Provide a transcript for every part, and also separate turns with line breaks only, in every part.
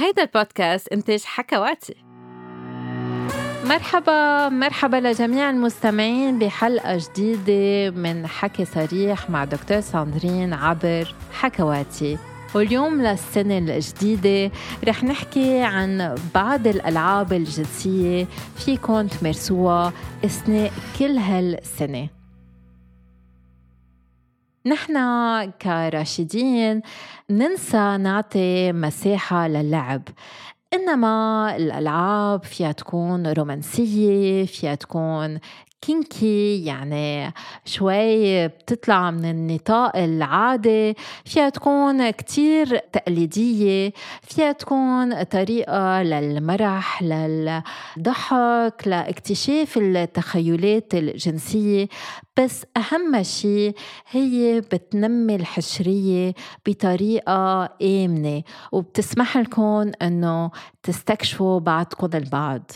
هيدا البودكاست إنتاج حكواتي. مرحبا مرحبا لجميع المستمعين بحلقة جديدة من حكي صريح مع دكتور ساندرين عبر حكواتي. واليوم للسنة الجديدة رح نحكي عن بعض الألعاب الجنسية فيكم تمارسوها أثناء كل هالسنة. نحن كراشدين ننسى نعطي مساحة للعب. إنما الألعاب فيها تكون رومانسية فيها تكون كينكي يعني شوي بتطلع من النطاق العادي. فيها تكون كتير تقليدية فيها تكون طريقة للمرح للضحك لاكتشاف التخيلات الجنسية. بس أهم شيء هي بتنمي الحشرية بطريقة آمنة وبتسمح لكم أنه تستكشفوا بعضكم البعض.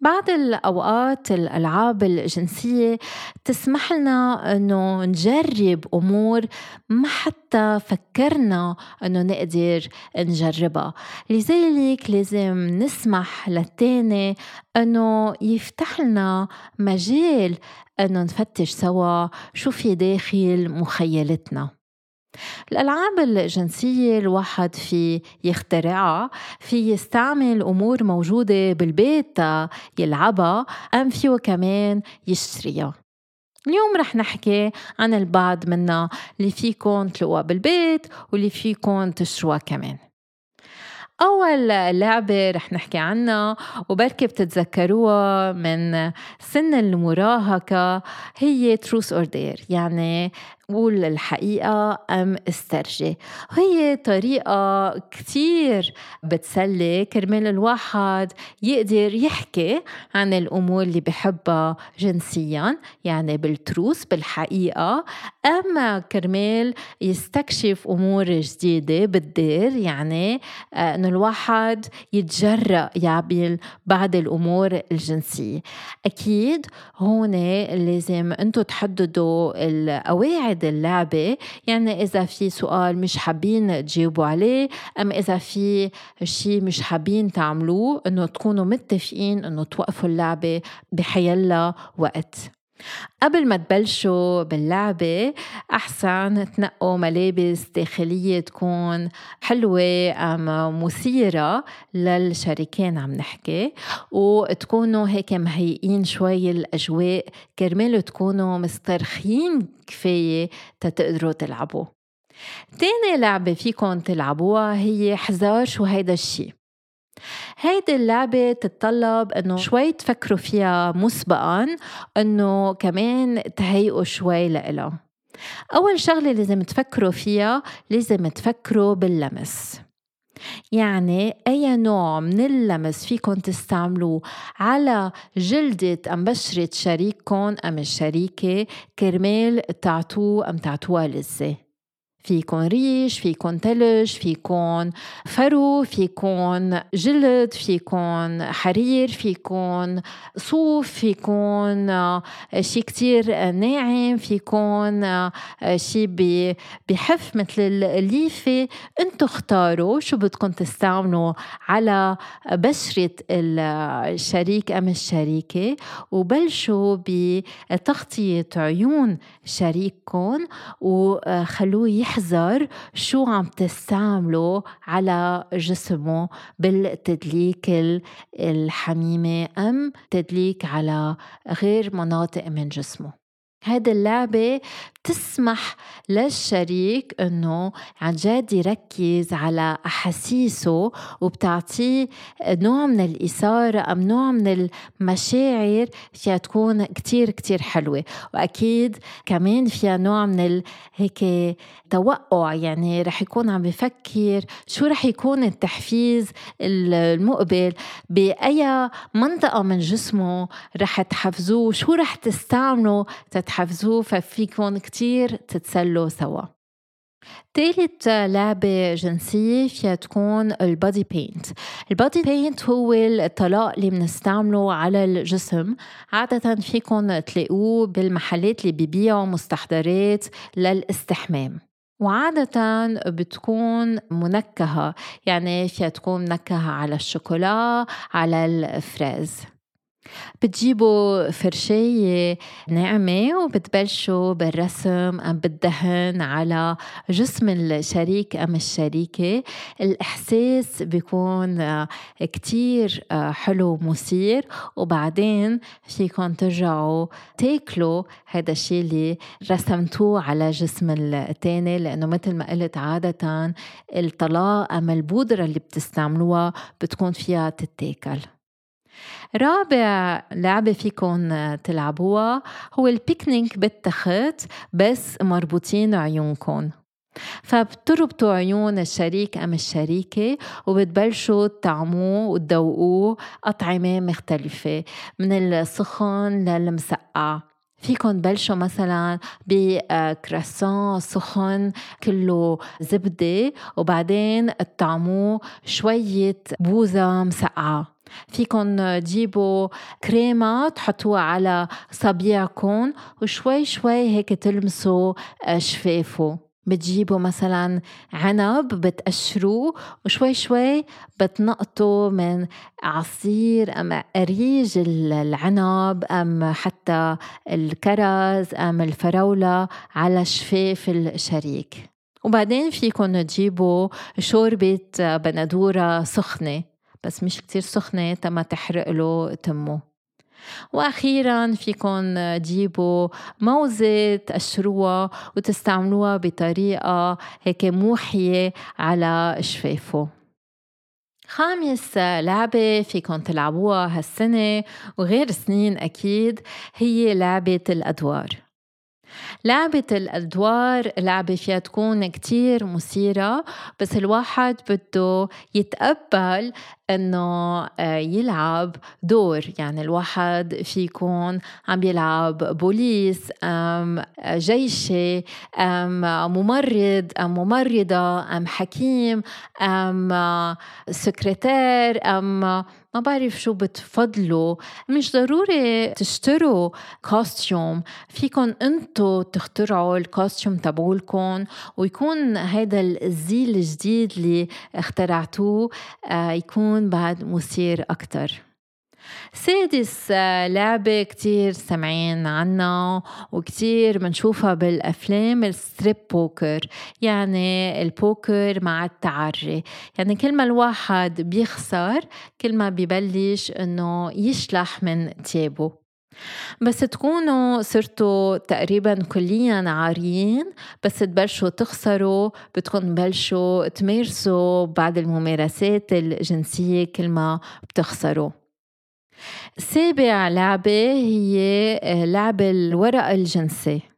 بعض الأوقات الألعاب الجنسية تسمح لنا أنه نجرب أمور ما حتى فكرنا أنه نقدر نجربها. لذلك لازم نسمح للتاني أنه يفتح لنا مجال أنه نفتش سوا شو في داخل مخيلتنا. الألعاب الجنسية الواحد في يخترعها في يستعمل أمور موجودة بالبيت يلعبها أم فيه كمان يشتريها. اليوم رح نحكي عن البعض منها اللي فيكم تلقوها بالبيت واللي فيكم تشتروها كمان. أول لعبة رح نحكي عنها وبركي بتتذكروها من سن المراهقة هي تروس أوردير يعني قول الحقيقة أم استرجي هي طريقة كتير بتسلي كرمال الواحد يقدر يحكي عن الأمور اللي بحبها جنسيا يعني بالتروس بالحقيقة. أما كرمال يستكشف أمور جديدة بالدير يعني آه، أنه الواحد يتجرأ يعمل بعض الأمور الجنسية. أكيد هون لازم أنتو تحددوا القواعد اللعبة. يعني إذا في سؤال مش حابين تجاوبوا عليه أم إذا في شيء مش حابين تعملوه إنه تكونوا متفقين إنه توقفوا اللعبة بحيلا وقت. قبل ما تبلشوا باللعبة أحسن تنقوا ملابس داخلية تكون حلوة أم مثيرة للشريكين عم نحكي وتكونوا هيك مهيئين شوي الأجواء كرمال تكونوا مسترخين كفاية تتقدروا تلعبوا. تاني لعبة فيكم تلعبوها هي حذار شو هيدا الشي. هيدي اللعبة تتطلب إنه شوي تفكروا فيها مسبقا إنه كمان تهيئوا شوي لإلها. أول شغلة لازم تفكروا فيها لازم تفكروا باللمس. يعني أي نوع من اللمس فيكم تستعملوه على جلدة أم بشرة شريككم أم الشريكة كرمال تعطوه أم تعطوها لذة فيكون ريش فيكون تلج فيكون فرو فيكون جلد فيكون حرير فيكون صوف فيكون آه، شي كتير ناعم فيكون آه، شي بحف مثل الليفة. انتو اختاروا شو بدكم تستعملوا على بشرة الشريك أم الشريكة وبلشوا بتغطية عيون شريككم وخلوه يحس يحذر شو عم تستعمله على جسمه بالتدليك الحميمة أم تدليك على غير مناطق من جسمه هيدي اللعبة بتسمح للشريك إنه عن جد يركز على أحاسيسه وبتعطيه نوع من الإثارة أم نوع من المشاعر فيها تكون كتير كتير حلوة. وأكيد كمان فيها نوع من هيك توقع يعني رح يكون عم بفكر شو رح يكون التحفيز المقبل بأي منطقة من جسمه رح تحفزوه شو رح تستعملوا تتحفزوه ففيكم كتير تتسلوا سوا. ثالث لعبة جنسية فيها تكون البادي بينت البادي بينت هو الطلاق اللي بنستعمله على الجسم. عادة فيكم تلاقوه بالمحلات اللي بيبيعوا مستحضرات للاستحمام. وعادة بتكون منكهة يعني فيها تكون منكهة على الشوكولا على الفريز بتجيبوا فرشاية ناعمة وبتبلشوا بالرسم أم بالدهن على جسم الشريك أم الشريكة. الإحساس بيكون كتير حلو مثير وبعدين فيكم ترجعوا تاكلوا هذا الشيء اللي رسمتوه على جسم التاني لأنه مثل ما قلت عادة الطلاء أم البودرة اللي بتستعملوها بتكون فيها تتاكل. رابع لعبة فيكن تلعبوها هو البيكنيك بالتخت بس مربوطين عيونكم فبتربطوا عيون الشريك أم الشريكة وبتبلشوا تطعموه وتذوقوه أطعمة مختلفة من السخن للمسقع فيكم تبلشوا مثلا بكراسون سخن كله زبدة وبعدين تطعموه شوية بوزة مسقعة. فيكن تجيبوا كريمة تحطوها على صبيعكم وشوي شوي هيك تلمسوا شفافه. بتجيبوا مثلا عنب بتقشروه وشوي شوي بتنقطوا من عصير أم أريج العنب أم حتى الكرز أم الفراولة على شفاف الشريك. وبعدين فيكن تجيبوا شوربة بندورة سخنة. بس مش كتير سخنة تما تحرق له تمه. وأخيرا فيكم تجيبوا موزة تقشروها وتستعملوها بطريقة هيك موحية على شفافه. خامس لعبة فيكم تلعبوها هالسنة وغير سنين أكيد هي لعبة الأدوار. لعبة الأدوار لعبة فيها تكون كتير مثيرة بس الواحد بده يتقبل إنه آه، يلعب دور. يعني الواحد في يكون عم يلعب بوليس أم جيشي أم ممرض أم ممرضة أم حكيم أم سكرتير أم ما بعرف شو بتفضلوا. مش ضروري تشتروا costume فيكن انتو تخترعوا ال costume تبعولكم ويكون هذا الزي الجديد اللي اخترعتوه آه، يكون بعد مثير أكتر. سادس لعبة كتير سمعين عنها وكتير بنشوفها بالأفلام ال strip poker. يعني البوكر مع التعري. يعني كل ما الواحد بيخسر كل ما ببلش إنه يشلح من تيابه. بس تكونوا صرتوا تقريبا كليا عاريين بس تبلشوا تخسروا بدكم تبلشوا تمارسوا بعض الممارسات الجنسية كل ما بتخسروا. سابع لعبة هي لعب الورق الجنسي.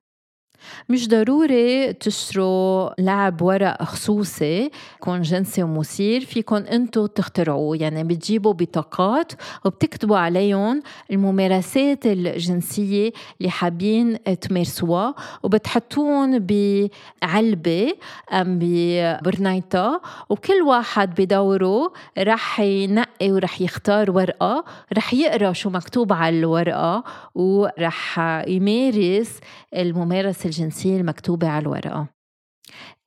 مش ضروري تشتروا لعب ورق خصوصي يكون جنسي ومثير فيكم انتو تخترعوه. يعني بتجيبوا بطاقات وبتكتبوا عليهم الممارسات الجنسية اللي حابين تمارسوها وبتحطوهم بعلبة أم ببرنيطة وكل واحد بدوره رح ينقي ورح يختار ورقة رح يقرأ شو مكتوب على الورقة ورح يمارس الممارسة الجنسية المكتوبة على الورقة.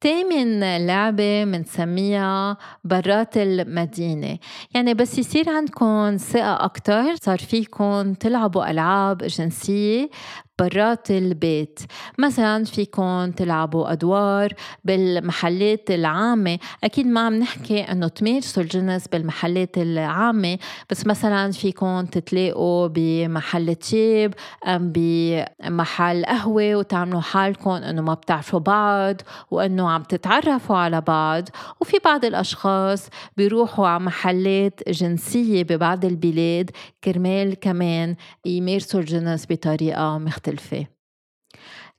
تامن لعبة منسميها برات المدينة. يعني بس يصير عندكم ثقة أكتر صار فيكم تلعبوا ألعاب جنسية برات البيت. مثلا فيكم تلعبوا أدوار بالمحلات العامة. أكيد ما عم نحكي أنه تمارسوا الجنس بالمحلات العامة بس مثلا فيكم تتلاقوا بمحل تياب أم بمحل قهوة وتعملوا حالكم أنه ما بتعرفوا بعض وأنه عم تتعرفوا على بعض وفي بعض الأشخاص بيروحوا على محلات جنسية ببعض البلاد كرمال كمان يمارسوا الجنس بطريقة مختلفة.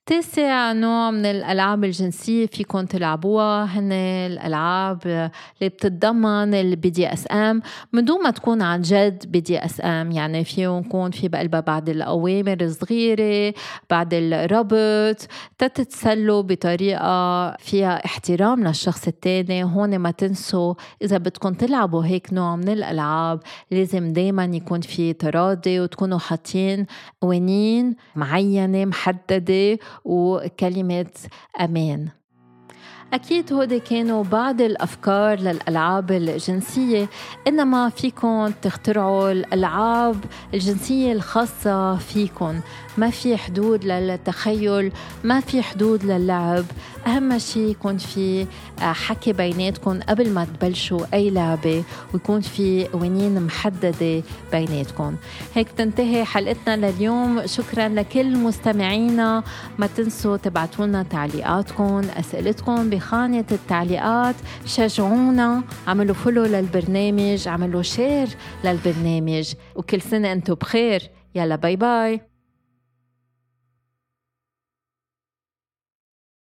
تاسع نوع من الألعاب الجنسية فيكم تلعبوها. هن الألعاب اللي بتتضمن ال BDSM من دون ما تكون عن جد BDSM يعني فيهم يكون في بقلبها بعض الأوامر الصغيرة بعد الربط. تتسلوا بطريقة فيها احترام للشخص التاني. هون ما تنسوا إذا بدكم تلعبوا هيك نوع من الألعاب لازم دايما يكون في تراضي وتكونوا حاطين قوانين معينة محددة وكلمة أمان. أكيد هودي كانوا بعض الأفكار للألعاب الجنسية إنما فيكم تخترعوا الألعاب الجنسية الخاصة فيكم ما في حدود للتخيل ما في حدود للعب. أهم شيء يكون في آه، حكي بيناتكم قبل ما تبلشوا أي لعبة ويكون في قوانين محددة بيناتكم هيك تنتهي حلقتنا لليوم. شكرا لكل مستمعينا. ما تنسوا تبعتوا لنا تعليقاتكم أسئلتكم بخانة التعليقات. شجعونا عملوا follow للبرنامج عملوا share للبرنامج. وكل سنة أنتم بخير. يلا bye bye